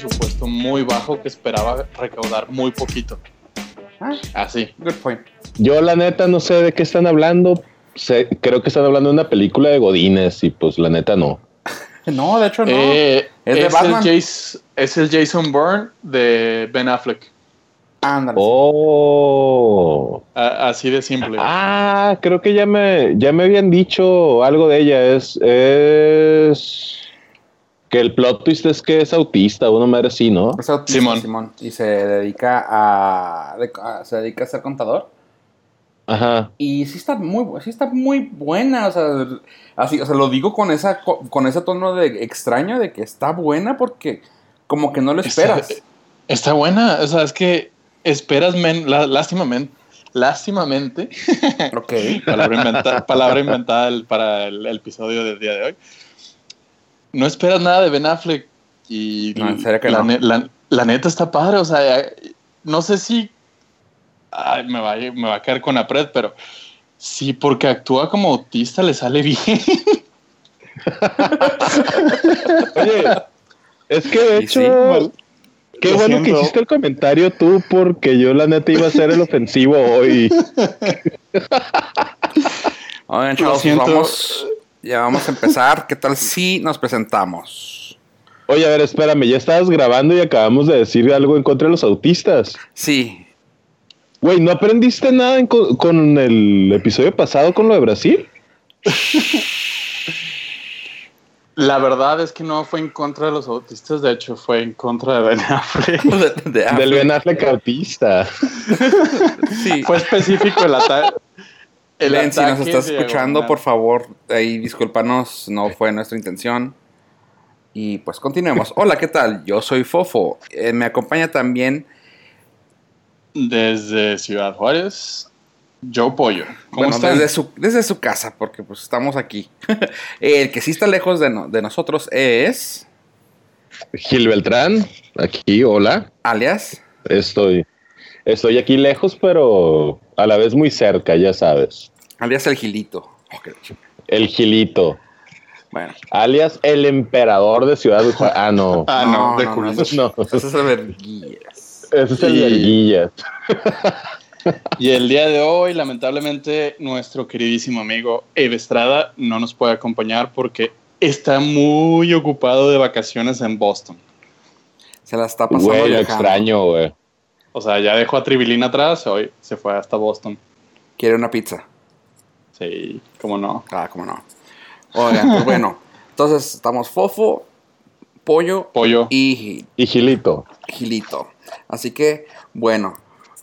presupuesto muy bajo que esperaba recaudar muy poquito. Ah, Así. good point. Yo la neta no sé de qué están hablando. Sé- creo que están hablando de una película de Godines y pues la neta no. No, de hecho no. Eh, Es de es, el. Jace- es el Jason Bourne de Ben Affleck. Ándale. Oh. A- así de simple. Ah, creo que ya me, ya me habían dicho algo de ella. Es, es que el plot twist es que es autista, una madre así, ¿no? Es autista, Simón. Simón. Y se dedica a, se dedica a ser contador. Ajá. Y sí está muy, sí está muy buena, o sea, así, o sea, lo digo con esa, co- con ese tono de extraño de que está buena porque como que no lo esperas. Está, está buena. O sea, es que esperas, men, lá- lástimamente, lástimamente, Ok. palabra, inventa- palabra inventada el- para el, el episodio del día de hoy. No esperas nada de Ben Affleck y No, en serio que la, no. ne- la- la neta está padre. O sea, no sé si ay, me, va, a- me va a caer con Apred, pero sí, porque actúa como autista, le sale bien. Oye, es que de hecho, sí, mal. qué bueno que siento. hiciste el comentario tú, porque yo la neta iba a ser el ofensivo hoy. Oigan, chavos, siento. vamos, ya vamos a empezar. ¿Qué tal si nos presentamos? Oye, a ver, espérame, ya estabas grabando y acabamos de decir algo en contra de los autistas. Sí, Güey, ¿no aprendiste nada en co- con el episodio pasado con lo de Brasil? La verdad es que no fue en contra de los autistas, de hecho fue en contra de Ben Affleck. de, de Del Ben Affleck autista. Sí. Fue específico el ataque. Len, si nos estás escuchando, por favor, ahí discúlpanos, no fue nuestra intención. Y pues continuemos. Hola, ¿qué tal? Yo soy Fofo. Eh, me acompaña también, Desde Ciudad Juárez, Joe Pollo. ¿Cómo bueno, están? desde su, desde su casa, porque pues estamos aquí. El que sí está lejos de, no- de nosotros es, Gil Beltrán, aquí, hola. alias, Estoy, estoy aquí lejos, pero a la vez muy cerca, ya sabes. alias el Gilito. Ok, El Gilito, Bueno. alias el emperador de Ciudad Juárez. Ah, no. Ah, no, No, de no, no, No, Ese es el verguillas. ese es el Y- Verguillas. Y el día de hoy, lamentablemente, nuestro queridísimo amigo Eve Estrada no nos puede acompañar porque está muy ocupado de vacaciones en Boston. Se la está pasando Güey, lo extraño, güey. O sea, ya dejó a Tribilín atrás, hoy se fue hasta Boston. Quiere una pizza. Sí, cómo no. Ah, cómo no. Oigan, pues bueno. Entonces estamos Fofo, Pollo Pollo. y Y Gilito. Gilito. Así que, bueno.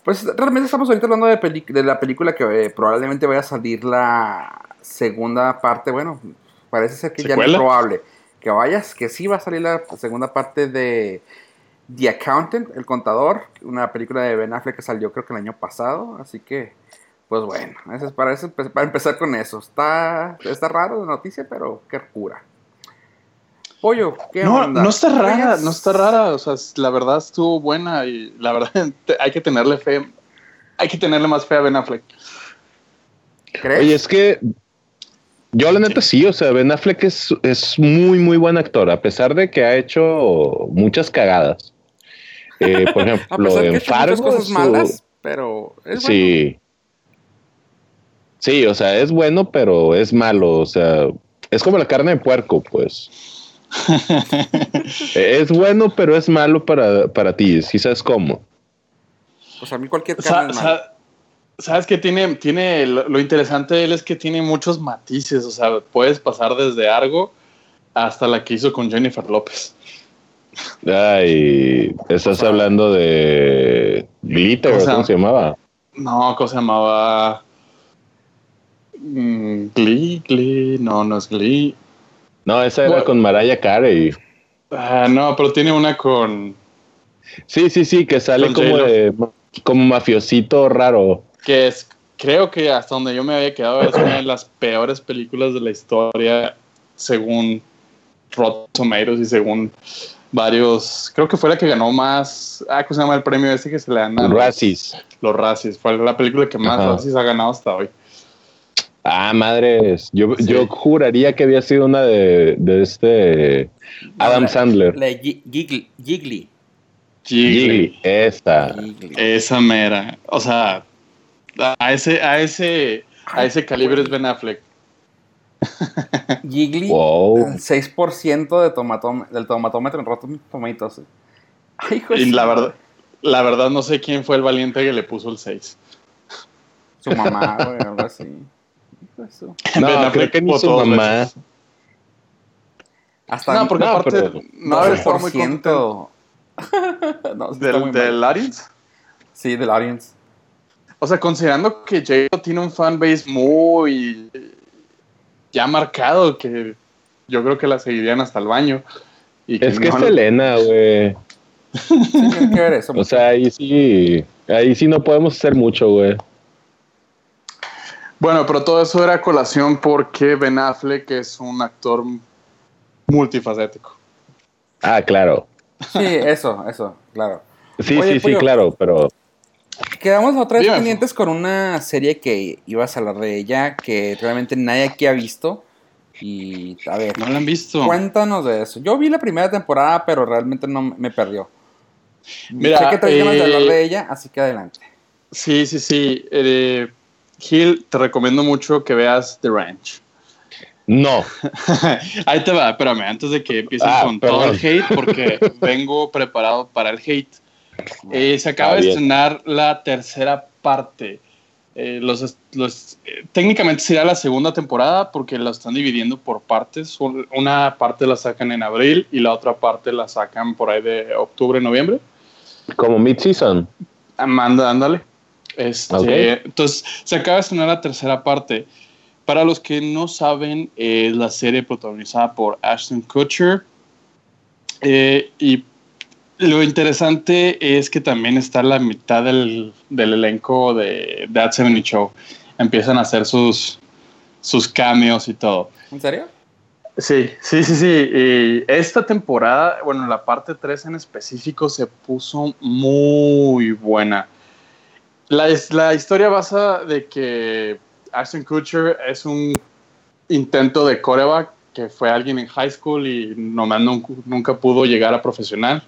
Pues realmente estamos ahorita hablando de, peli- de la película que eh, probablemente vaya a salir la segunda parte. Bueno, parece ser que ya no es probable. Que vayas, que sí va a salir la segunda parte de The Accountant, El Contador, una película de Ben Affleck que salió creo que el año pasado. Así que, pues bueno, eso es para, eso, para empezar con eso. Está, está raro la noticia, pero qué cura. Pollo, ¿qué No, onda? no está rara, ¿Crees? no está rara. O sea, la verdad estuvo buena y la verdad hay que tenerle fe. Hay que tenerle más fe a Ben Affleck. ¿Crees? Oye, es que yo la neta sí, o sea, Ben Affleck es, es muy, muy buen actor, a pesar de que ha hecho muchas cagadas. Eh, por ejemplo, en Fargo. cosas su- malas, pero es bueno. sí. Sí, o sea, es bueno, pero es malo. O sea, es como la carne de puerco, pues. es bueno, pero es malo para, para ti. ¿Sí sabes cómo? Pues a mí cualquier Sa- carne es mala. sa- Sabes que tiene, tiene lo, lo interesante de él es que tiene muchos matices. O sea, puedes pasar desde Argo hasta la que hizo con Jennifer López. Ay, estás hablando de Glitter, ¿cómo se llamaba? No, ¿cómo se llamaba? Mm, Glee, Glee, no, no es Glee. No, esa era Bueno. con Mariah Carey. Ah, no, pero tiene una con Sí, sí, sí, que sale como de como mafiosito raro. que es, creo que hasta donde yo me había quedado es una de las peores películas de la historia según Rotten Tomatoes y según varios, creo que fue la que ganó más, ah, ¿cómo se llama el premio ese que se le dan a los- Racis. Los Razzies, fue la película que más. Razzies ha ganado hasta hoy. Ah, madres. Yo, Sí. yo juraría que había sido una de, de este Adam la- Sandler. La de Gigli. Gigli. Gigli, esa. Gigli. Esa mera. O sea, a ese, a ese, a ese calibre es Ben Affleck. Gigli, Wow. el 6% de tomatóm- del tomatómetro en Rotten Tomatoes. Ay, Y la verdad, la verdad no sé quién fue el valiente que le puso el 6. Su mamá, güey, algo así. Hijo de su- No, creo que ni su mamá. veces. Hasta No, porque No, aparte pero- no estado muy contento 12%. no, del, del audience. Sí, del audience. O sea, considerando que J-Lo tiene un fanbase muy ya marcado, que yo creo que la seguirían hasta el baño. Y Es que no- es Elena, güey. Sí, tiene que ver eso. O sea, ahí sí, ahí sí no podemos hacer mucho, güey. Bueno, pero todo eso era colación porque Ben Affleck es un actor multifacético. Ah, claro. sí, eso, eso, claro. Sí, Oye, sí, sí, claro, pero Quedamos otra vez Dime. pendientes con una serie que ibas a hablar de ella, que realmente nadie aquí ha visto. Y, a ver, ¿No lo han visto? cuéntanos de eso. Yo vi la primera temporada, pero realmente no me perdió. Mira, sé que traes ganas de eh, hablar de ella, así que adelante. Sí, sí, sí. Eh, Gil, te recomiendo mucho que veas The Ranch. no. Ahí te va, espérame, antes de que empiecen Ah, con todo el hate, porque vengo preparado para el hate. Eh, se acaba Ah, de estrenar la tercera parte. Eh, los, los- eh, técnicamente será la segunda temporada porque la están dividiendo por partes. Un- Una parte la sacan en abril y la otra parte la sacan por ahí de octubre, noviembre. Como mid-season. Amanda, ándale. Este, Ok. Entonces, se acaba de estrenar la tercera parte. Para los que no saben, es la serie protagonizada por Ashton Kutcher. Eh, y lo interesante es que también está la mitad del, del elenco de That 70 Show. Empiezan a hacer sus, sus cameos y todo. ¿En serio? Sí, sí, sí, sí. Y esta temporada, bueno, la parte 3 en específico se puso muy buena. La, la historia basa de que Ashton Kutcher es un intento de coreback que fue alguien en high school y nomás nunca, nunca pudo llegar a profesional.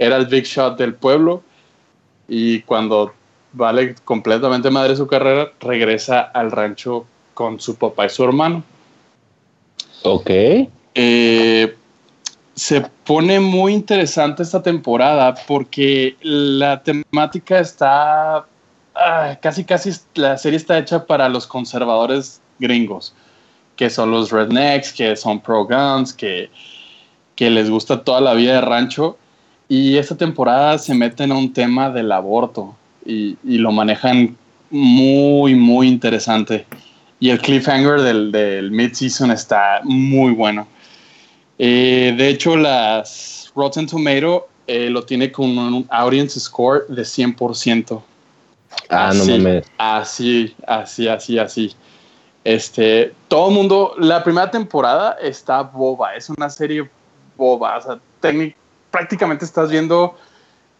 Era el big shot del pueblo y cuando vale completamente madre su carrera, regresa al rancho con su papá y su hermano. Ok. Eh, se pone muy interesante esta temporada porque la temática está ah, casi casi la serie está hecha para los conservadores gringos que son los rednecks que son pro guns que, que les gusta toda la vida de rancho y esta temporada se meten a un tema del aborto y, y lo manejan muy muy interesante y el cliffhanger del, del mid-season está muy bueno. Eh, de hecho, las Rotten Tomato eh, lo tiene con un audience score de 100%. Ah, no Así, mames. Así, así, así, así. Este, todo el mundo, la primera temporada está boba, es una serie boba. O sea, técnic- prácticamente estás viendo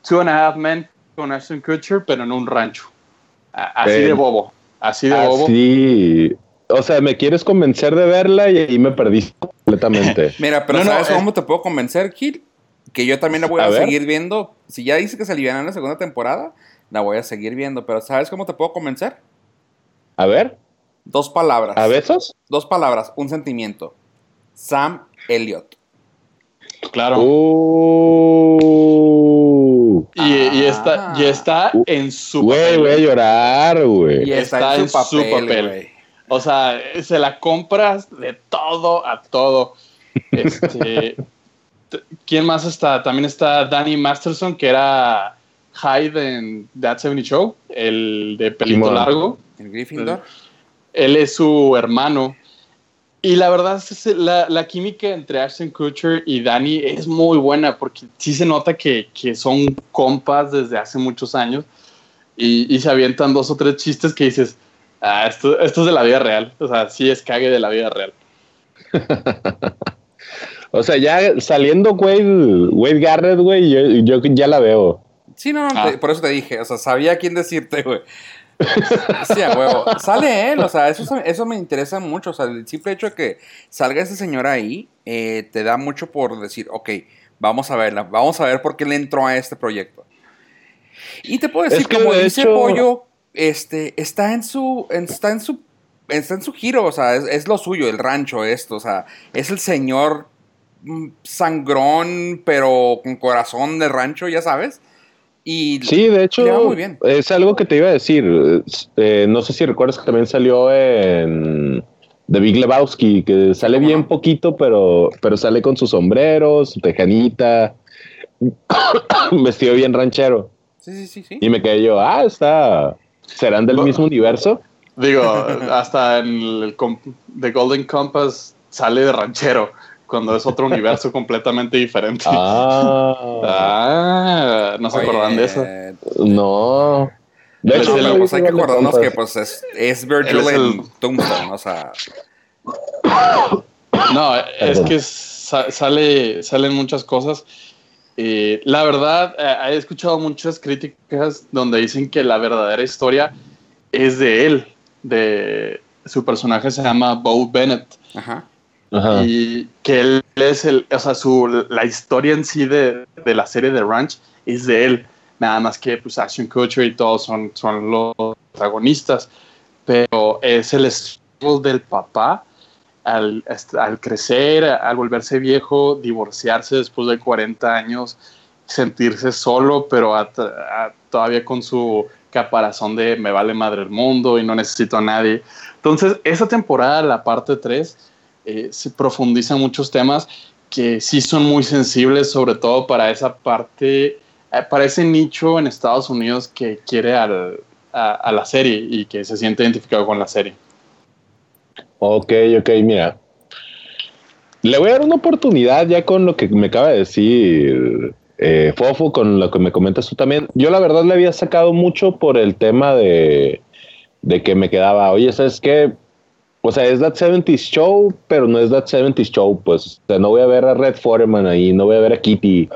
Two and a Half Men con Ashton Kutcher, pero en un rancho. Así Eh, de bobo, así de bobo. Así. O sea, me quieres convencer de verla y ahí me perdiste completamente. Mira, pero No, no, ¿sabes es- cómo te puedo convencer, Kid? Que yo también la voy a, seguir viendo. Si ya dice que se alivian en la segunda temporada, la voy a seguir viendo. Pero ¿sabes cómo te puedo convencer? A ver, Dos palabras. ¿a besos? Dos palabras, un sentimiento. Sam Elliott. Claro. Uh. Y, y está, y está Uh, en su Güey, papel. voy a llorar, güey. Y está, Está en en su su papel, güey. O sea, se la compras de todo a todo. Este, ¿Quién más está? También está Danny Masterson, que era Hyde en That 70 Show, el de pelito largo. El Gryffindor. Él es su hermano. Y la verdad es que la, la química entre Ashton Kutcher y Danny es muy buena porque sí se nota que, que son compas desde hace muchos años y, y se avientan dos o tres chistes que dices, ah, esto, esto es de la vida real. O sea, sí es cague de la vida real. O sea, ya saliendo Wade, Wade Garrett, güey, yo, yo ya la veo. Sí, no, no, Ah. te- por eso te dije. O sea, sabía quién decirte, güey. Sí, a huevo. Sale él, o sea, eso, eso me interesa mucho. O sea, el simple hecho de que salga ese señor ahí eh, te da mucho por decir, ok, vamos a verla, vamos a ver por qué le entró a este proyecto. Y te puedo decir, como dice Pollo, este, está en su, está en su, está en su giro, o sea, es, lo suyo, el rancho esto, o sea, es el señor mm, sangrón, pero con corazón de rancho, ya sabes. Y sí, de hecho, muy bien. es algo que te iba a decir. Eh, no sé si recuerdas que también salió en The Big Lebowski, que sale bien poquito, pero, pero sale con su sombrero, su tejanita, vestido bien ranchero. Sí, sí, sí, Y me quedé yo, ah, está. ¿Serán del mismo universo? Digo, hasta en el The Golden Compass sale de ranchero cuando es otro universo completamente diferente. Ah, ah no se acordan de eso. No. De hecho, pues hay que acordarnos que pues es, es Virgil en Tombstone, o sea. No, es que sale, salen muchas cosas. Eh, la verdad, eh, he escuchado muchas críticas donde dicen que la verdadera historia es de él, de su personaje se llama Bo Bennett. Ajá. Y que él es el, o sea, su, la historia en sí de, de, la serie de Ranch es de él. Nada más que pues Ashton Kutcher y todos son, son los protagonistas. Pero es el estilo del papá al, al, crecer, al volverse viejo, divorciarse después de 40 años, sentirse solo, pero todavía con su caparazón de me vale madre el mundo y no necesito a nadie. Entonces, esa temporada, la parte 3, eh, se profundiza en muchos temas que sí son muy sensibles, sobre todo para esa parte, eh, para ese nicho en Estados Unidos que quiere al, a la serie y que se siente identificado con la serie. Ok, ok, mira. Le voy a dar una oportunidad ya con lo que me acaba de decir eh, Fofo, con lo que me comentas tú también. Yo la verdad le había sacado mucho por el tema de, de que me quedaba, oye, ¿sabes qué? O sea, es That 70s Show, pero no es That 70s Show, pues. O sea, no voy a ver a Red Foreman ahí, no voy a ver a Kitty,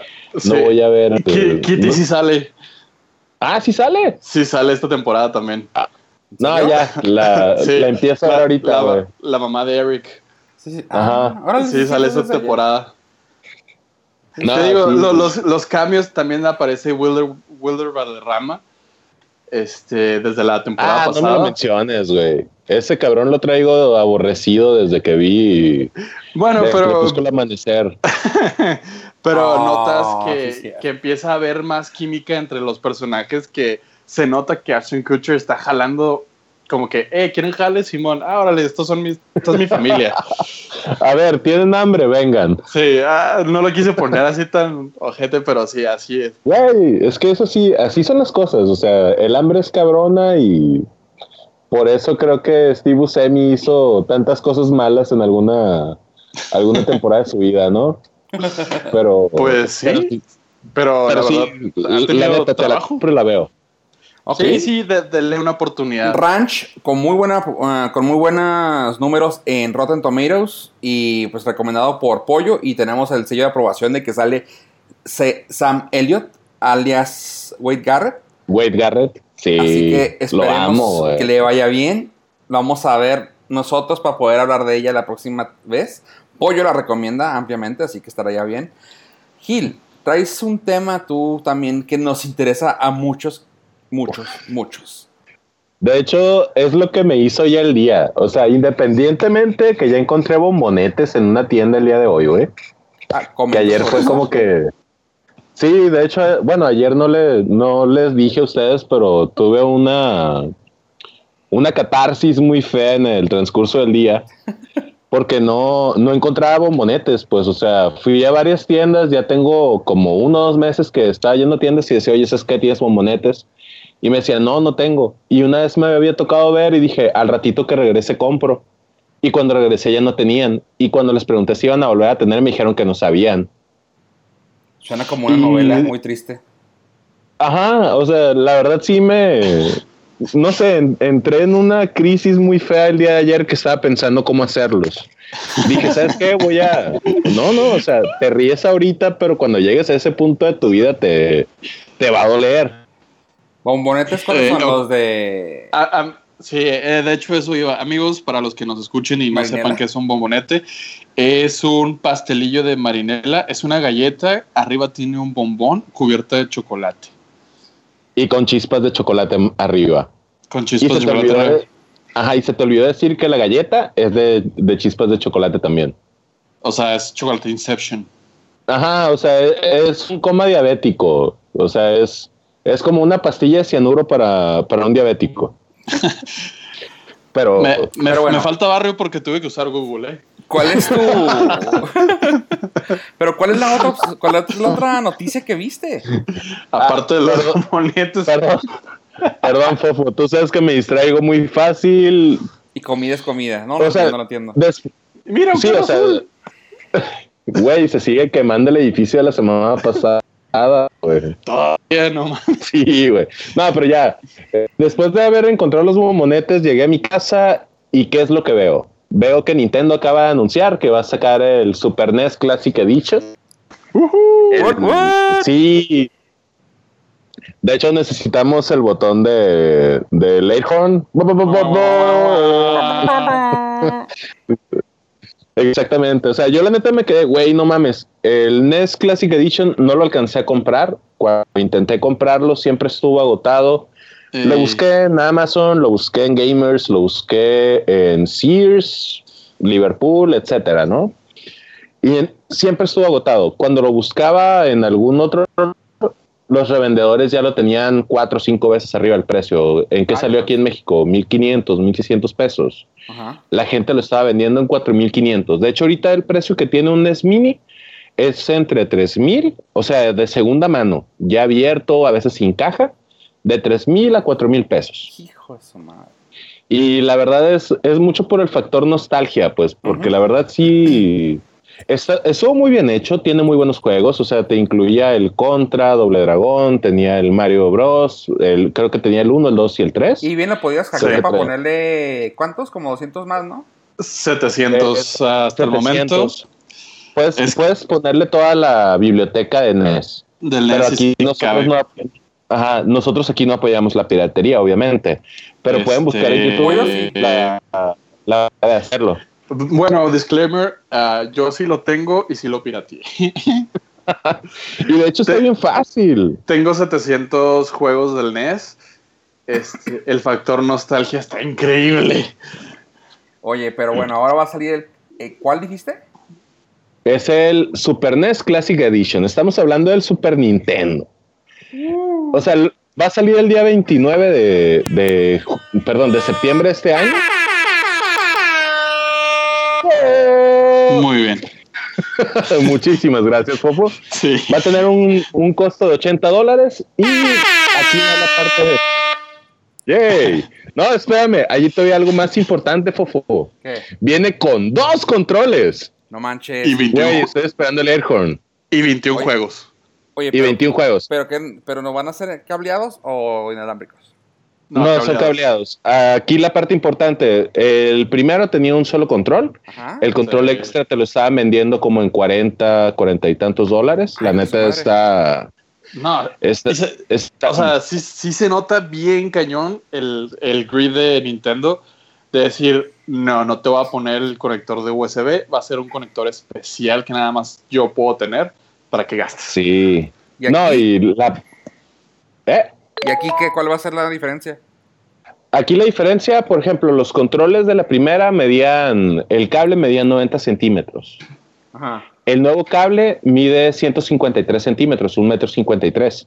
no voy a ver... Kitty sí sale. Ah, sí sale. Sí sale esta temporada también. Ah, no, ya, la, la empiezo a ver ahorita, la, la, mamá de Eric. Sí, sí. Ajá. Ah, sí, sale esta temporada. No, Te digo, los, los, cambios también aparece Wilder, Wilder Valderrama. Este, desde la temporada pasada. Ah, no me lo menciones, güey. Ese cabrón lo traigo aborrecido desde que vi. Bueno, pero. el amanecer. pero notas que, que empieza a haber más química entre los personajes que se nota que Ashton Kutcher está jalando como que, eh, ¿quieren jale, Simón? Ah, órale, estos son mis, esto es mi familia. A ver, ¿tienen hambre? Vengan. Sí, ah, no lo quise poner así tan ojete, pero sí, así es. Güey, es que eso sí, así son las cosas. O sea, el hambre es cabrona y por eso creo que Steve Buscemi hizo tantas cosas malas en alguna, alguna temporada de su vida, ¿no? Pero... Pues sí, pero, pero, sí, la, neta, te la, la veo. Sí, sí, denle una oportunidad. Ranch con muy buena, uh, con muy buenos números en Rotten Tomatoes y pues recomendado por Pollo y tenemos el sello de aprobación de que sale Sam Elliott alias Wade Garrett. Wade Garrett, sí. Así que esperemos que le vaya bien. vamos a ver nosotros para poder hablar de ella la próxima vez. Pollo la recomienda ampliamente, así que estará ya bien. Gil, traes un tema tú también que nos interesa a muchos Muchos, muchos. De hecho, es lo que me hizo ya el día. O sea, independientemente que ya encontré bombonetes en una tienda el día de hoy, güey. Ah, que ayer fue como que. Sí, de hecho, bueno, ayer no, le, no les dije a ustedes, pero tuve una, una catarsis muy fea en el transcurso del día. Porque no, no encontraba bombonetes, pues, o sea, fui a varias tiendas, ya tengo como uno o dos meses que estaba yendo a tiendas y decía, oye, ¿es que tienes bombonetes? Y me decía, no, no tengo. Y una vez me había tocado ver y dije, al ratito que regrese compro. Y cuando regresé ya no tenían. Y cuando les pregunté si iban a volver a tener, me dijeron que no sabían. Suena como una novela muy triste. Ajá, o sea, la verdad sí me... No sé, entré en una crisis muy fea el día de ayer que estaba pensando cómo hacerlos. Dije, ¿sabes qué? Voy a... No, no, o sea, te ríes ahorita, pero cuando llegues a ese punto de tu vida te, te va a doler. ¿Bombonetes cuáles son los de...? Sí, de hecho eso iba. Amigos, para los que nos escuchen y no sepan qué es un bombonete, es un pastelillo de marinela, es una galleta, arriba tiene un bombón cubierta de chocolate. Y con chispas de chocolate arriba. Con chispas de chocolate Ajá, y se te olvidó decir que la galleta es de, chispas de chocolate también. O sea, es chocolate Inception. Ajá, o sea, es, un coma diabético. O sea, es, es como una pastilla de cianuro para, un diabético. Pero, me, pero me, falta barrio porque tuve que usar Google, ¿eh? ¿Cuál es tu. Pero ¿cuál es la otra, cuál es la otra noticia que viste? Aparte de los monetos. Perdón, perdón, Fofo, tú sabes que me distraigo muy fácil. Y comida es comida, no, no, entiendo, no lo entiendo. Mira, sí, o sea, güey, se sigue quemando el edificio de la semana pasada. Güey. Todavía no Sí, güey. No, pero ya. Eh, después de haber encontrado los monetes, llegué a mi casa y ¿qué es lo que veo? veo que Nintendo acaba de anunciar que va a sacar el Super NES Classic Edition. Sí. De hecho, necesitamos el botón de, de Leghorn. Exactamente. O sea, yo la neta me quedé, güey, no mames. El NES Classic Edition no lo alcancé a comprar. Cuando intenté comprarlo, siempre estuvo agotado. Lo busqué en Amazon, lo busqué en Gamers, lo busqué en Sears, Liverpool, etcétera, ¿no? Y siempre estuvo agotado. Cuando lo buscaba en algún otro, los revendedores ya lo tenían cuatro o cinco veces arriba del precio. ¿En qué salió aquí en México? 1500, 1600 pesos. La gente lo estaba vendiendo en 4500. De hecho, ahorita el precio que tiene un NES Mini es entre 3000, o sea, de segunda mano, ya abierto, a veces sin caja, de tres mil a cuatro mil pesos. Hijo de su madre. Y la verdad es, es mucho por el factor nostalgia, pues, porque la verdad sí. Está, estuvo muy bien hecho, tiene muy buenos juegos, o sea, te incluía el Contra, Doble Dragón, tenía el Mario Bros, el, creo que tenía el 1, el 2 y el 3. Y bien lo podías hackear para ponerle, ¿cuántos? Como 200 más, ¿no? 700 eh, hasta el momento. Puedes, puedes ponerle toda la biblioteca de NES. Del NES pero aquí nosotros no, Ajá, nosotros aquí no apoyamos la piratería, obviamente, pero pueden buscar en este, YouTube la, la, de hacerlo. Bueno, disclaimer, uh, yo sí lo tengo y sí lo pirateé. y de hecho está bien fácil. Tengo 700 juegos del NES. Este, el factor nostalgia está increíble. Oye, pero bueno, ahora va a salir el... Eh, ¿Cuál dijiste? Es el Super NES Classic Edition. Estamos hablando del Super Nintendo. O sea, va a salir el día 29 de, perdón, de septiembre de este año. Muy bien. Muchísimas gracias, Popo. Sí. Va a tener un, costo de 80 dólares y aquí va la parte de... ¡Yay! No, espérame, allí todavía algo más importante, Fofo. ¿Qué? Viene con dos controles. No manches. Y 21. estoy esperando el Airhorn. Y 21 juegos y 21 juegos. Pero, que, ¿Pero no van a ser cableados o inalámbricos? No, son cableados. Aquí la parte importante, el primero tenía un solo control. el control extra te lo estaban vendiendo como en 40, 40 y tantos dólares. la neta está... No, o sea, sí, sí, se nota bien cañón el, el grid de Nintendo de decir, no, no te voy a poner el conector de USB, va a ser un conector especial que nada más yo puedo tener para que gastes. Sí. no, y la... ¿Eh? ¿Y aquí qué? ¿Cuál va a ser la diferencia? Aquí la diferencia, por ejemplo, los controles de la primera medían, el cable medía 90 centímetros. Ajá. El nuevo cable mide 153 centímetros, un metro 53.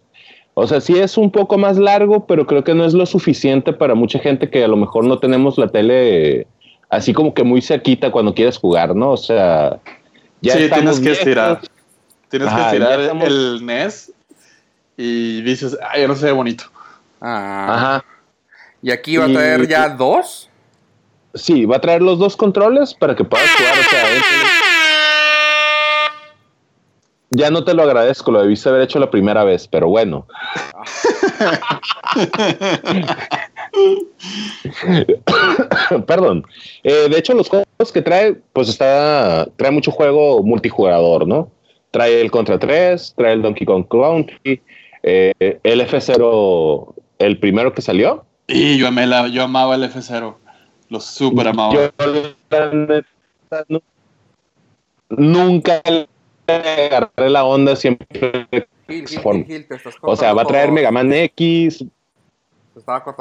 O sea, sí es un poco más largo, pero creo que no es lo suficiente para mucha gente que a lo mejor no tenemos la tele así como que muy cerquita cuando quieres jugar, ¿no? O sea, ya sí, tienes que estirar. Tienes que tirar el NES y dices, ay, ya no se ve bonito. Ah. Ajá. ¿Y aquí va a traer ya dos? Sí, va a traer los dos controles para que puedas jugar. O sea, ya no te lo agradezco, lo debiste haber hecho la primera vez, pero bueno. Perdón. Eh, de hecho, los juegos que trae, pues está, trae mucho juego multijugador, ¿no? Trae el Contra 3, trae el Donkey Kong Country, eh, el F0 el primero que salió. Y yo, amé la, yo amaba el F0. Lo super amaba. Yo, nunca le agarré la onda siempre. o sea, va a traer Mega Man X.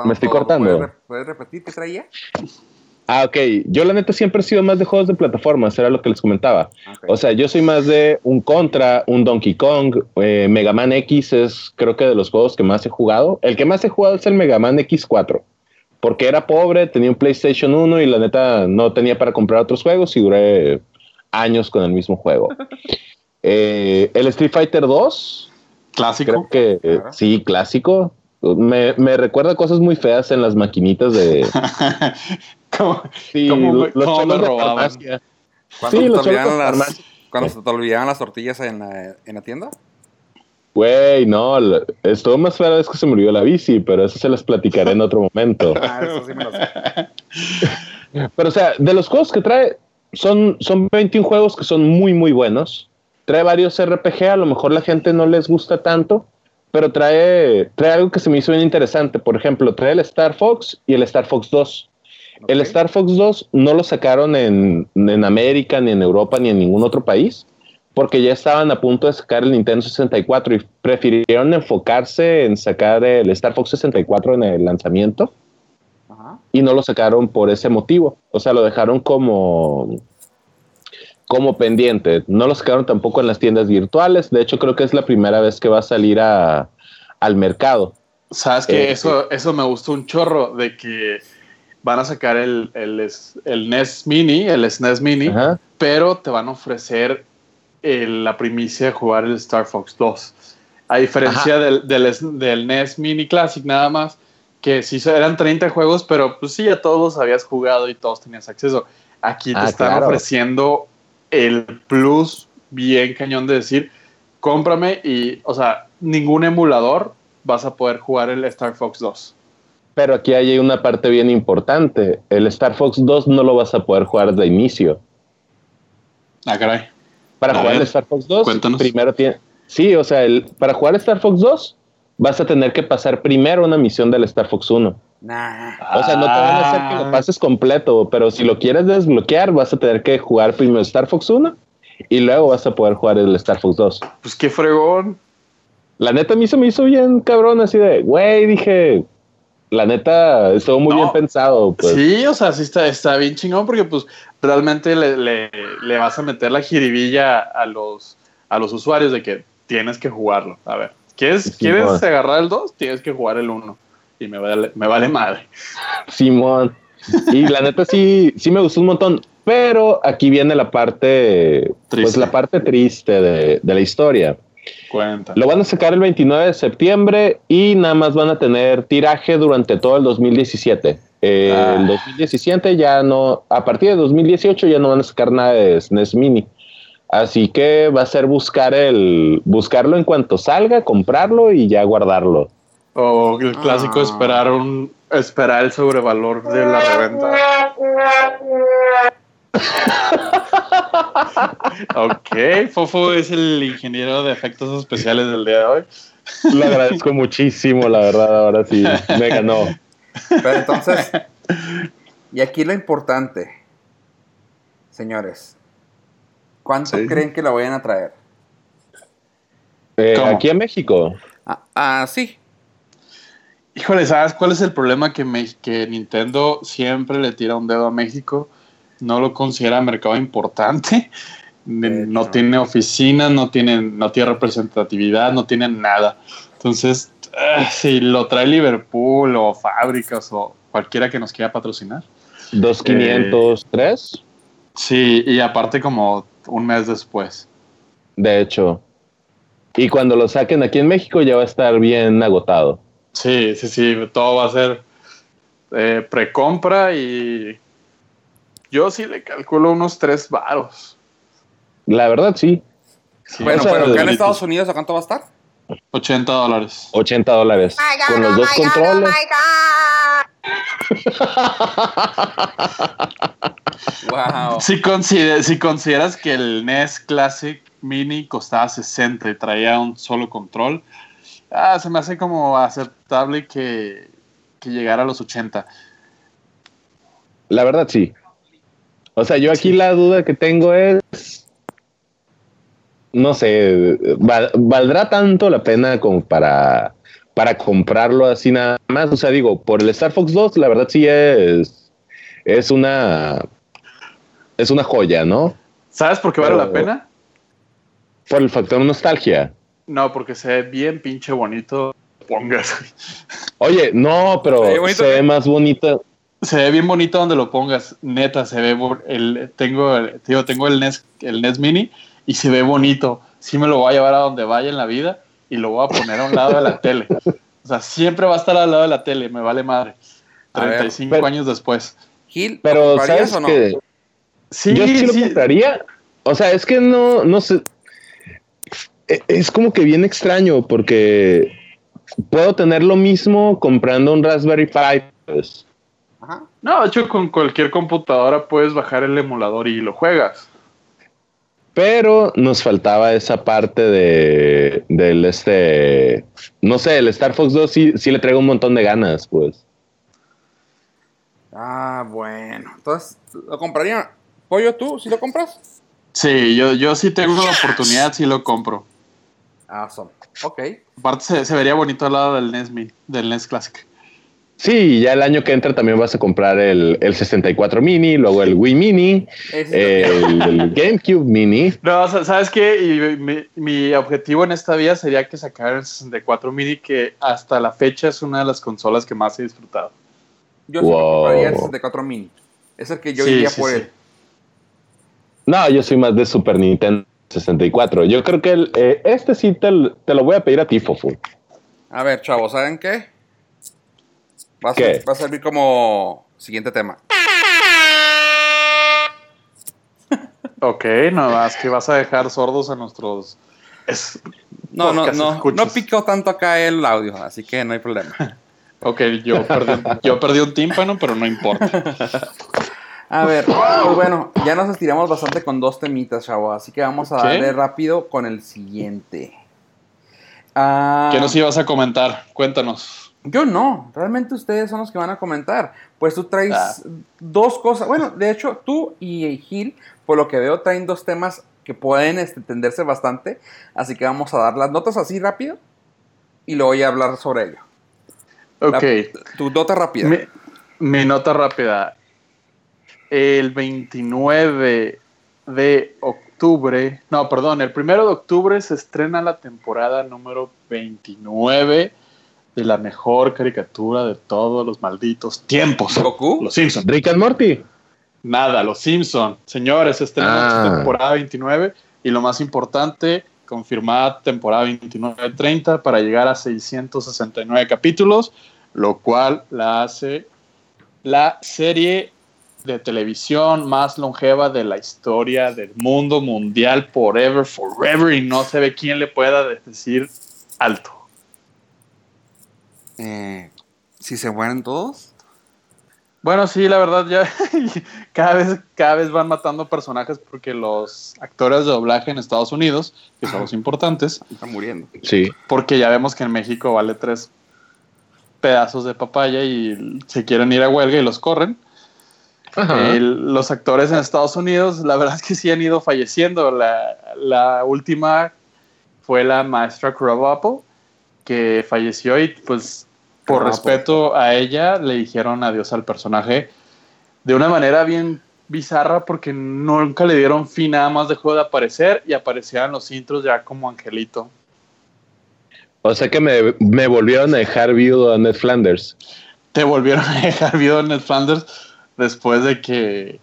Me estoy cortando. ¿Puedes, repetir qué traía? Ah, ok. Yo la neta siempre he sido más de juegos de plataformas, era lo que les comentaba. O sea, yo soy más de un Contra, un Donkey Kong, eh, Mega Man X es creo que de los juegos que más he jugado. El que más he jugado es el Mega Man X4, porque era pobre, tenía un PlayStation 1 y la neta no tenía para comprar otros juegos y duré años con el mismo juego. Eh, el Street Fighter 2. Clásico. Creo que eh, sí, clásico. Me, me, recuerda cosas muy feas en las maquinitas de. ¿Cómo, sí, los ¿cómo robaban? sí, los te las, cuando se te olvidaban las tortillas en la, en la tienda. Güey, no, estuvo más fea vez que se murió la bici, pero eso se las platicaré en otro momento. ah, eso sí me lo sé. pero o sea, de los juegos que trae, son, son 21 juegos que son muy, muy buenos. Trae varios RPG, a lo mejor la gente no les gusta tanto, pero trae, trae algo que se me hizo bien interesante. Por ejemplo, trae el Star Fox y el Star Fox 2. El Star Fox 2 no lo sacaron en, en, América, ni en Europa, ni en ningún otro país, porque ya estaban a punto de sacar el Nintendo 64 y prefirieron enfocarse en sacar el Star Fox 64 en el lanzamiento y no lo sacaron por ese motivo. O sea, lo dejaron como, como pendiente. No lo sacaron tampoco en las tiendas virtuales. De hecho, creo que es la primera vez que va a salir a, al mercado. Sabes que eh, eso, eso me gustó un chorro de que van a sacar el, el, NES Mini, el SNES Mini, pero te van a ofrecer la primicia de jugar el Star Fox 2. A diferencia del, del, del NES Mini Classic nada más, que sí eran 30 juegos, pero pues sí, ya todos habías jugado y todos tenías acceso. Aquí te ah, están ofreciendo el plus bien cañón de decir, cómprame y, o sea, ningún emulador vas a poder jugar el Star Fox 2. Pero aquí hay una parte bien importante. El Star Fox 2 no lo vas a poder jugar de inicio. Ah, caray. Para jugar el Star Fox 2, primero tiene... Sí, o sea, el, para jugar Star Fox 2 vas a tener que pasar primero una misión del Star Fox 1. O sea, no te van a hacer que lo ah. pases completo, pero si lo quieres desbloquear, vas a tener que jugar primero Star Fox 1 y luego vas a poder jugar el Star Fox 2. Pues qué fregón. La neta a mí se me hizo bien cabrón, así de, güey, dije, la neta estuvo muy bien pensado. Pues. Sí, o sea, sí está, está bien chingón porque pues realmente le, le, vas a meter la jiribilla a los, a los usuarios de que tienes que jugarlo. A ver. ¿Quieres, ¿quieres agarrar el 2? Tienes que jugar el 1. Y me vale, me vale madre. Simón. Y la neta sí, sí me gustó un montón. Pero aquí viene la parte, pues la parte triste de, la historia. Cuenta. Lo van a sacar el 29 de septiembre y nada más van a tener tiraje durante todo el 2017. El 2017 ah. ya no, a partir de 2018 ya no van a sacar nada de SNES Mini. Así que va a ser buscar el buscarlo en cuanto salga, comprarlo y ya guardarlo. O el clásico ah. esperar un esperar el sobrevalor de la reventa. ok, Fofo es el ingeniero de efectos especiales del día de hoy. Le agradezco muchísimo, la verdad, ahora sí, me ganó. Pero entonces, y aquí lo importante, señores, ¿Cuánto creen que lo vayan a traer? Eh, aquí en México. Ah, ah, sí. Híjole, ¿sabes cuál es el problema? Que, que Nintendo siempre le tira un dedo a México. No lo considera mercado importante. No tiene oficinas, no tiene, no tiene representatividad, no tiene nada. Entonces, ah, si lo trae Liverpool o fábricas o cualquiera que nos quiera patrocinar. ¿Dos quinientos tres? Sí, y aparte como un mes después. De hecho. Y cuando lo saquen aquí en México ya va a estar bien agotado. Sí, sí, sí, todo va a ser eh, precompra y yo sí le calculo unos tres varos. La verdad, sí. bueno, pero acá en Estados Unidos, ¿a cuánto va a estar? 80 dólares. 80 dólares. con los dos controles. wow. Si, si consideras que el NES Classic Mini costaba 60 y traía un solo control, ah, se me hace como aceptable que, que llegara a los 80. La verdad, sí. O sea, yo aquí la duda que tengo es, no sé, ¿valdrá tanto la pena como para, para comprarlo así nada más? O sea, digo, por el Star Fox 2, la verdad sí es, es una, es una joya, ¿no? ¿Sabes por qué vale la pena? Por el factor nostalgia. No, porque se ve bien pinche bonito. Pongas. Oye, no, pero se ve más bonito se ve bien bonito donde lo pongas. Neta, se ve el tengo tío, tengo el NES el NES Mini y se ve bonito. Sí me lo voy a llevar a donde vaya en la vida y lo voy a poner a un lado de la tele. O sea, siempre va a estar al lado de la tele, me vale madre. 35 años después. Gil, pero ¿sabes o no? Que sí, yo sí, lo compraría. O sea, es que no no sé e, es como que bien extraño porque puedo tener lo mismo comprando un Raspberry Pi. Pues. No, de hecho, con cualquier computadora puedes bajar el emulador y lo juegas. Pero nos faltaba esa parte de del este. No sé, el Star Fox 2 sí, sí le traigo un montón de ganas, pues. Ah, bueno. Entonces, ¿lo compraría? ¿Pollo tú? ¿Si lo compras? Sí, yo, yo sí tengo la oportunidad, sí lo compro. Awesome. Ok. Aparte se, vería bonito al lado del NES, del NES Classic. Sí, ya el año que entra también vas a comprar el, 64 mini, luego el Wii Mini, el, GameCube Mini. No, ¿sabes qué? Y mi, objetivo en esta vida sería que sacar el 64 mini, que hasta la fecha es una de las consolas que más he disfrutado. Yo sí compraría el 64 mini. Es el que yo iría por él. No, yo soy más de Super Nintendo 64. Yo creo que eh, este sí te, lo voy a pedir a ti, Fofu. A ver, chavos, ¿saben qué? Va a, servir como siguiente tema. Ok, nada más que vas a dejar sordos a nuestros. no, no, no, no pico tanto acá el audio, así que no hay problema. ok, yo perdí, yo perdí un tímpano, pero no importa. A ver, pues bueno, ya nos estiramos bastante con dos temitas, chavo, así que vamos a darle rápido con el siguiente. Ah, ¿Qué nos ibas a comentar? Cuéntanos. Yo no, realmente ustedes son los que van a comentar. Pues tú traes ah. dos cosas. Bueno, de hecho, tú y Gil, por lo que veo, traen dos temas que pueden este, entenderse bastante. Así que vamos a dar las notas así rápido y luego voy a hablar sobre ello. Ok. tu nota rápida. Mi, nota rápida. El 29 de octubre, no, perdón, el 1 de octubre se estrena la temporada número 29 de la mejor caricatura de todos los malditos tiempos. ¿Goku? Los Simpsons. Rick and Morty. Nada, Los Simpsons. Señores, esta es ah. temporada 29 y lo más importante, confirmada temporada 29-30 para llegar a 669 capítulos, lo cual la hace la serie de televisión más longeva de la historia del mundo mundial, forever, forever, y no se ve quién le pueda decir alto. Eh, si se mueren todos. Bueno, sí, la verdad ya cada vez, cada vez van matando personajes porque los actores de doblaje en Estados Unidos, que son los importantes, están muriendo. Sí. Porque ya vemos que en México vale tres pedazos de papaya y se quieren ir a huelga y los corren. los actores en Estados Unidos, la verdad es que sí han ido falleciendo. La, la última fue la maestra Apple que falleció y pues por respeto a ella, le dijeron adiós al personaje de una manera bien bizarra porque nunca le dieron fin, nada más dejó de aparecer y aparecían los intros ya como Angelito. O sea que me, volvieron a dejar viudo a Ned Flanders. Te volvieron a dejar viudo a Ned Flanders después de que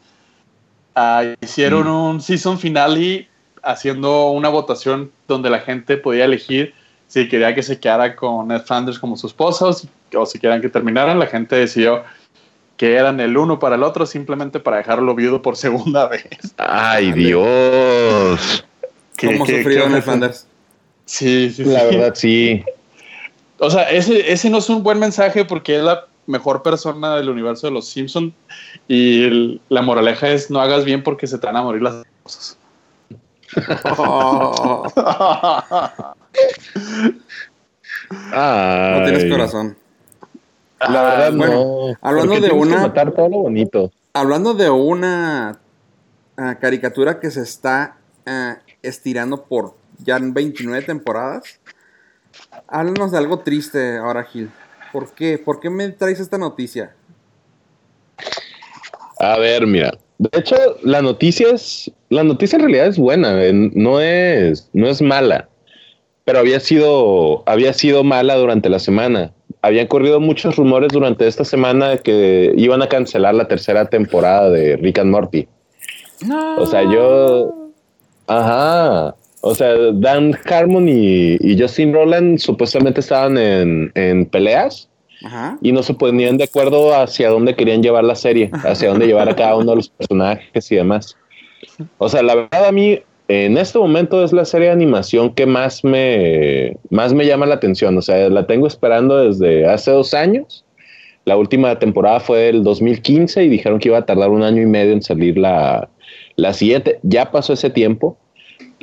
ah, hicieron mm. un season finale haciendo una votación donde la gente podía elegir si quería que se quedara con Ned Flanders como su esposa o si, querían que terminaran, la gente decidió que eran el uno para el otro simplemente para dejarlo viudo por segunda vez. ¡Ay, Dios! ¿Cómo sufrió Ned Flanders? Sí, sí, La verdad, sí. O sea, ese, ese no es un buen mensaje porque es la mejor persona del universo de los Simpsons y la moraleja es no hagas bien porque se te van a morir las cosas. No tienes corazón. La verdad, no. Hablando de una. matar todo lo bonito. Hablando de una ah, caricatura que se está ah, estirando por ya 29 temporadas. Háblanos de algo triste ahora, Gil. ¿Por qué? ¿Por qué me traes esta noticia? A ver, mira. De hecho, la noticia es. La noticia en realidad es buena. No es, no es mala. Pero había sido. Había sido mala durante la semana. Habían corrido muchos rumores durante esta semana de que iban a cancelar la tercera temporada de Rick and Morty. No. O sea, yo. Ajá. O sea, Dan Harmon y, Justin Roland supuestamente estaban en, peleas y no se ponían de acuerdo hacia dónde querían llevar la serie, hacia dónde llevar a cada uno de los personajes y demás. O sea, la verdad a mí en este momento es la serie de animación que más me, más me llama la atención. O sea, la tengo esperando desde hace dos años. La última temporada fue el 2015 y dijeron que iba a tardar un año y medio en salir la, la siguiente. Ya pasó ese tiempo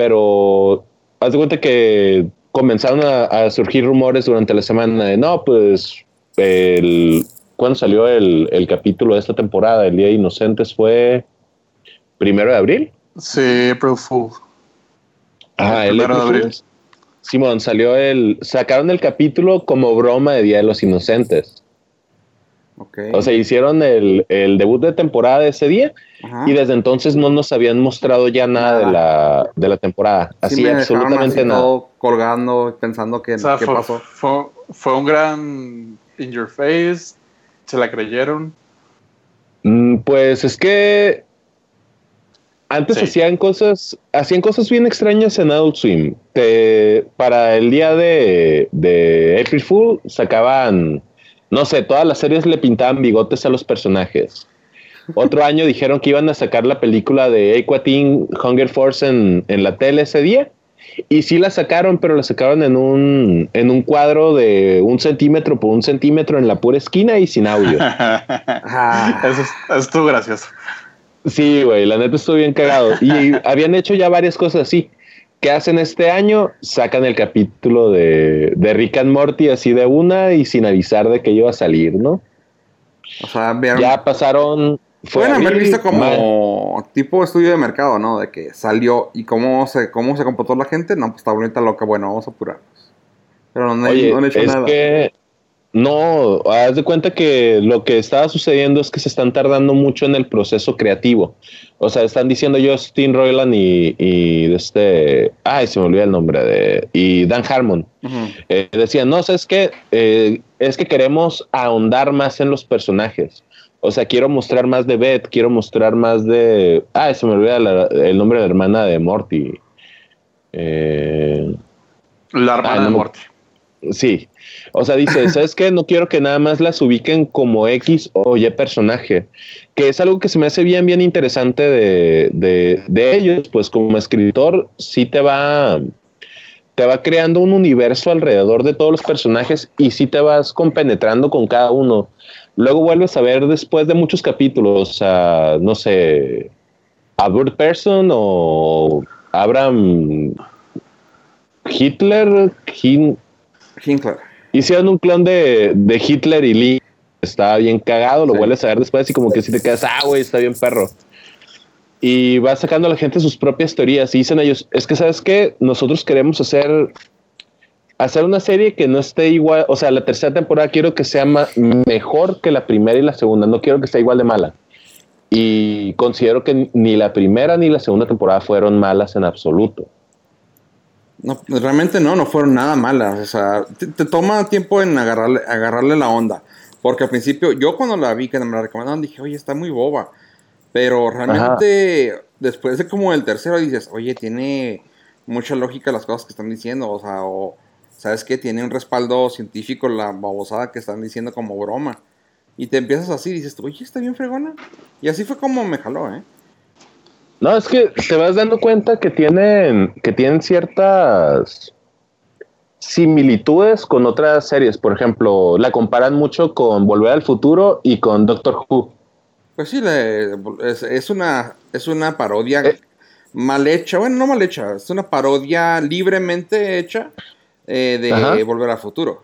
pero haz de cuenta que comenzaron a, surgir rumores durante la semana de no, pues el, cuando salió el, capítulo de esta temporada, el Día de Inocentes, fue primero de abril. Sí, April Fool. Ah, el, primero de abril. Simón, salió el. Sacaron el capítulo como broma de Día de los Inocentes. O sea, hicieron el, debut de temporada ese día y desde entonces no nos habían mostrado ya nada, De, la, temporada. Así, absolutamente nada. colgando, pensando que qué fue, pasó. Fue, un gran in your face. ¿Se la creyeron? Mm, pues es que antes hacían cosas, hacían cosas bien extrañas en Adult Swim. para el día de, de April Fool sacaban no sé, todas las series le pintaban bigotes a los personajes. Otro año dijeron que iban a sacar la película de Aquatine Hunger Force en, la tele ese día. Y sí la sacaron, pero la sacaron en un, en un cuadro de un centímetro por un centímetro en la pura esquina y sin audio. eso, estuvo gracioso. Sí, güey, la neta estuvo bien cagado. Y habían hecho ya varias cosas así. ¿Qué hacen este año? Sacan el capítulo de, de Rick and Morty así de una y sin avisar de que iba a salir, ¿no? O sea, Ya pasaron. Pueden haber visto como tipo estudio de mercado, ¿no? De que salió y cómo se, cómo se comportó la gente. No, pues está bonita loca. Bueno, vamos a apurarnos. Pero no, Oye, han hecho es Que no, haz de cuenta que lo que estaba sucediendo es que se están tardando mucho en el proceso creativo. O sea, están diciendo Justin Roiland y, y este, ay, se me olvidó el nombre de, y Dan Harmon. Eh, decían, no, es que eh, es que queremos ahondar más en los personajes. O sea, quiero mostrar más de Beth, quiero mostrar más de, ay, se me olvida el nombre de la hermana de Morty. Eh, la hermana de Morty. Sí, o sea, dice, ¿sabes qué? No quiero que nada más las ubiquen como X o Y personaje, que es algo que se me hace bien, bien interesante de, ellos, pues como escritor sí te va, te va creando un universo alrededor de todos los personajes y sí te vas compenetrando con cada uno. Luego vuelves a ver después de muchos capítulos a, no sé, a Bird Person o Abraham Hitler, Hitler. Hicieron un clon de, Hitler y Lee. Está bien cagado, lo vuelves a ver después y como que si te quedas, ah, güey, está bien perro. Y va sacando a la gente sus propias teorías y dicen ellos, es que sabes qué, nosotros queremos hacer, hacer una serie que no esté igual, o sea, la tercera temporada quiero que sea mejor que la primera y la segunda, no quiero que sea igual de mala. Y considero que ni la primera ni la segunda temporada fueron malas en absoluto. No, realmente no, no fueron nada malas. O sea, te, toma tiempo en agarrarle, agarrarle la onda. Porque al principio, yo cuando la vi, que me la recomendaron, dije, oye, está muy boba. Pero realmente, después de como el tercero, dices, oye, tiene mucha lógica las cosas que están diciendo. O sea, o, ¿sabes qué? Tiene un respaldo científico la babosada que están diciendo como broma. Y te empiezas así, dices, oye, está bien fregona. Y así fue como me jaló, ¿eh? No, es que te vas dando cuenta que tienen, que tienen ciertas similitudes con otras series. Por ejemplo, la comparan mucho con Volver al Futuro y con Doctor Who. Pues sí, es, una, es una parodia eh. mal hecha. Bueno, no mal hecha, es una parodia libremente hecha eh, de Volver al Futuro.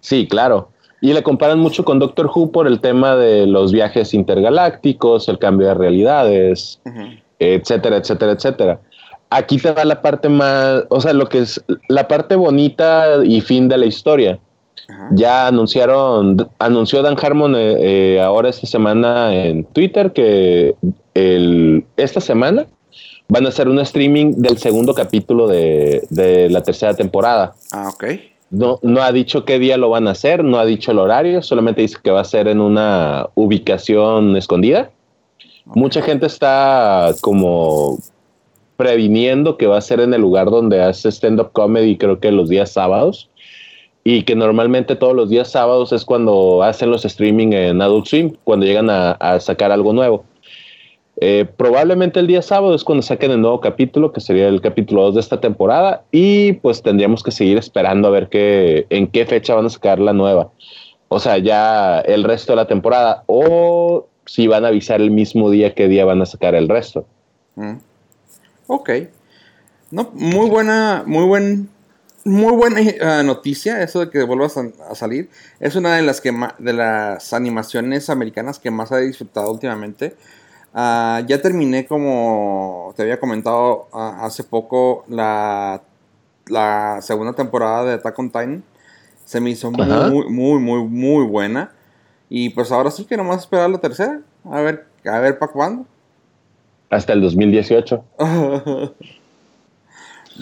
Sí, claro. Y le comparan mucho con Doctor Who por el tema de los viajes intergalácticos, el cambio de realidades, etcétera, etcétera, etcétera. Aquí te da la parte más, o sea, lo que es la parte bonita y fin de la historia. Ya anunciaron, anunció Dan Harmon eh, eh, ahora esta semana en Twitter que el, esta semana van a hacer un streaming del segundo capítulo de, de la tercera temporada. Ah, ok. No, no ha dicho qué día lo van a hacer, no ha dicho el horario, solamente dice que va a ser en una ubicación escondida. Mucha gente está como previniendo que va a ser en el lugar donde hace stand-up comedy, creo que los días sábados. Y que normalmente todos los días sábados es cuando hacen los streaming en Adult Swim, cuando llegan a sacar algo nuevo. Eh, probablemente el día sábado es cuando saquen el nuevo capítulo, que sería el capítulo 2 de esta temporada, y pues tendríamos que seguir esperando a ver qué, en qué fecha van a sacar la nueva. O sea, ya el resto de la temporada, o si van a avisar el mismo día qué día van a sacar el resto. Mm. Ok. No, muy buena, muy buen, muy buena eh, noticia eso de que vuelvas a, salir. Es una de las que de las animaciones americanas que más he disfrutado últimamente. Ah, ya terminé, como te había comentado ah, hace poco, la, la, segunda temporada de Attack on Titan. Se me hizo muy, muy, muy, muy buena. Y pues ahora sí que nomás esperar la tercera. A ver, a ver para cuándo. Hasta el 2018.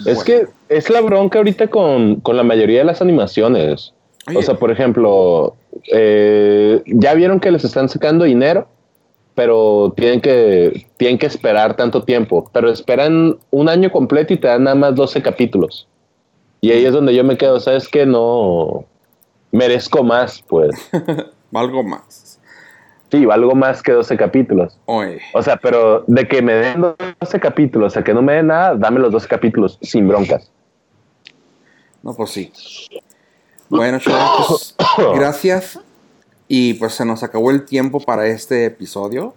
Es que es la bronca ahorita con, la mayoría de las animaciones. O sea, por ejemplo, eh, ya vieron que les están sacando dinero pero tienen que, tienen que esperar tanto tiempo. Pero esperan un año completo y te dan nada más 12 capítulos. Y ahí es donde yo me quedo, ¿sabes que No merezco más, pues. valgo más. Sí, valgo más que 12 capítulos. O sea, pero de que me den 12 capítulos, o sea, que no me den nada, dame los 12 capítulos sin broncas. No, pues sí. Bueno, chavos, pues, gracias y pues se nos acabó el tiempo para este episodio.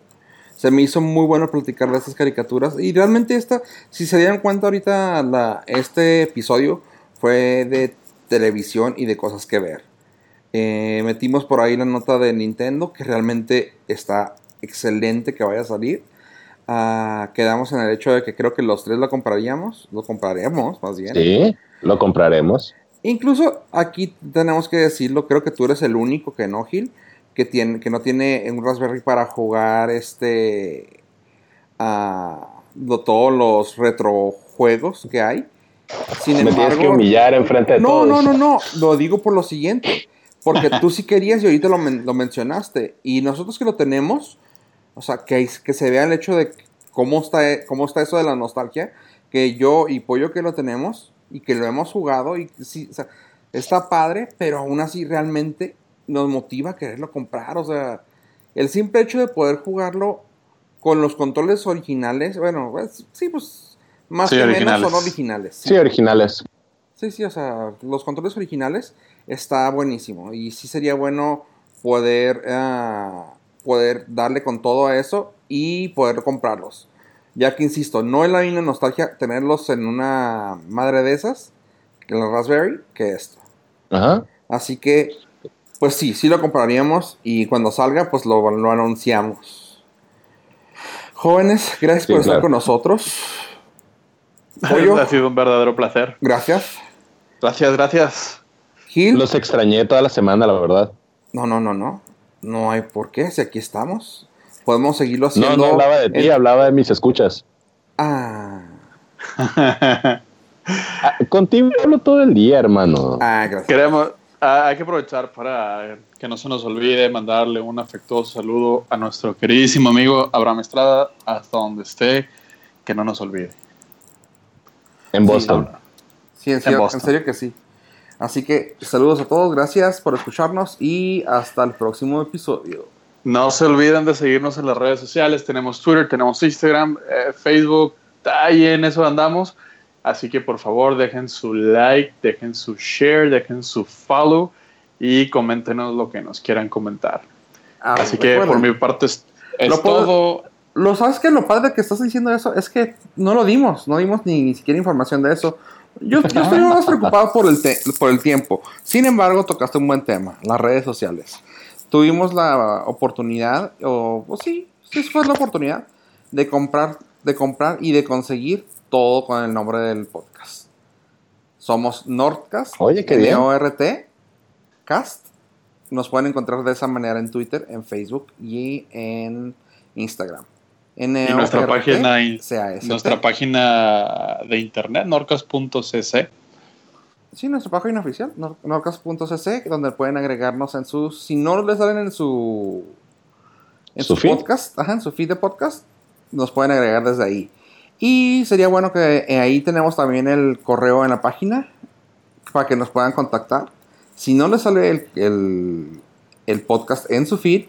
Se me hizo muy bueno platicar de estas caricaturas. Y realmente esta, si se dieron cuenta ahorita, la, este episodio fue de televisión y de cosas que ver. Eh, metimos por ahí la nota de Nintendo, que realmente está excelente que vaya a salir. Ah, quedamos en el hecho de que creo que los tres lo compraríamos. Lo compraremos, más bien. Sí, lo compraremos. Incluso aquí tenemos que decirlo, creo que tú eres el único que no, Gil, que, tiene, que no tiene un Raspberry para jugar este todos los retrojuegos que hay. Sin Me embargo, tienes que humillar enfrente de no, todos. No, no, no, lo digo por lo siguiente, porque tú sí querías y ahorita lo, lo mencionaste, y nosotros que lo tenemos, o sea, que, que se vea el hecho de cómo está, cómo está eso de la nostalgia, que yo y Pollo que lo tenemos, y que lo hemos jugado y sí, o sea, está padre, pero aún así realmente nos motiva a quererlo comprar. O sea, el simple hecho de poder jugarlo con los controles originales, bueno, pues, sí, pues más que menos son originales. Sí. originales. Sí, sí, o sea, los controles originales está buenísimo y sí sería bueno poder, uh, poder darle con todo a eso y poder comprarlos. Ya que insisto, no es la misma nostalgia tenerlos en una madre de esas, en la Raspberry, que esto. Ajá. Así que, pues sí, sí lo compraríamos y cuando salga, pues lo, lo anunciamos. Jóvenes, gracias por estar con nosotros. ha sido un verdadero placer. Gracias. Gracias, gracias. Gil. Los extrañé toda la semana, la verdad. No, no, no, no. No hay por qué, si aquí estamos podemos seguirlo haciendo. No, no hablaba de ti, hablaba de mis escuchas. Ah. ah. Contigo hablo todo el día, hermano. Ah, gracias. Queremos, ah, hay que aprovechar para que no se nos olvide mandarle un afectuoso saludo a nuestro queridísimo amigo Abraham Estrada, hasta donde esté, que no nos olvide. En Boston. Sí, en, serio, en serio que sí. Así que saludos a todos, gracias por escucharnos y hasta el próximo episodio. No se olviden de seguirnos en las redes sociales. Tenemos Twitter, tenemos Instagram, eh, Facebook. Ahí en eso andamos. Así que por favor dejen su like, dejen su share, dejen su follow y coméntenos lo que nos quieran comentar. Ah, Así que por mi parte es, todo. Lo sabes que lo padre que estás diciendo eso es que no lo dimos, no dimos ni, ni siquiera información de eso, Yo, estoy más preocupado por el, por el tiempo. Sin embargo, tocaste un buen tema, las redes sociales. Tuvimos la oportunidad, o pues sí, sí fue la oportunidad de comprar, de comprar y de conseguir todo con el nombre del podcast. Somos Nordcast. Oye, qué bien. N-O-R-T, Cast. Nos pueden encontrar de esa manera en Twitter, en Facebook y en Instagram. En nuestra página, nuestra página de internet, norcas.cc. Sí, nuestra página oficial, norcas.cc, donde pueden agregarnos en sus. Si no les salen en su. En su, podcast, ajá, en su feed de podcast, nos pueden agregar desde ahí. Y sería bueno que eh, ahí tenemos también el correo en la página para que nos puedan contactar. Si no les sale el, el, podcast en su feed,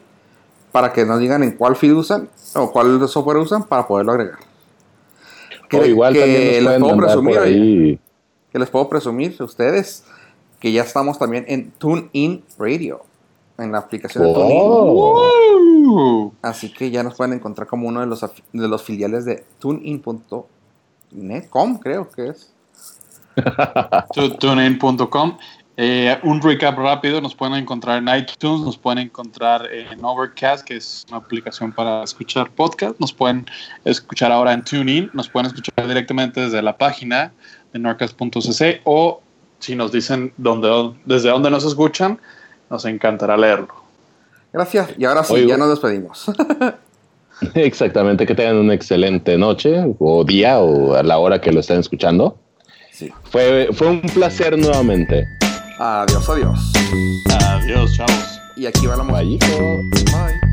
para que nos digan en cuál feed usan o cuál software usan para poderlo agregar. Que, igual que les puedo presumir, que les puedo presumir a ustedes que ya estamos también en TuneIn Radio, en la aplicación de TuneIn. Oh. Así que ya nos pueden encontrar como uno de los, de los filiales de tunein.net.com, creo que es. tunein.com. Eh, un recap rápido, nos pueden encontrar en iTunes, nos pueden encontrar en Overcast, que es una aplicación para escuchar podcast, nos pueden escuchar ahora en TuneIn, nos pueden escuchar directamente desde la página de norcas.cc o si nos dicen dónde, desde dónde nos escuchan, nos encantará leerlo. Gracias. Y ahora sí, ya nos despedimos. Exactamente, que tengan una excelente noche o día o a la hora que lo estén escuchando. Sí. Fue, fue un placer nuevamente. Adiós, adiós. Adiós, chavos. Y aquí va la música. Bye.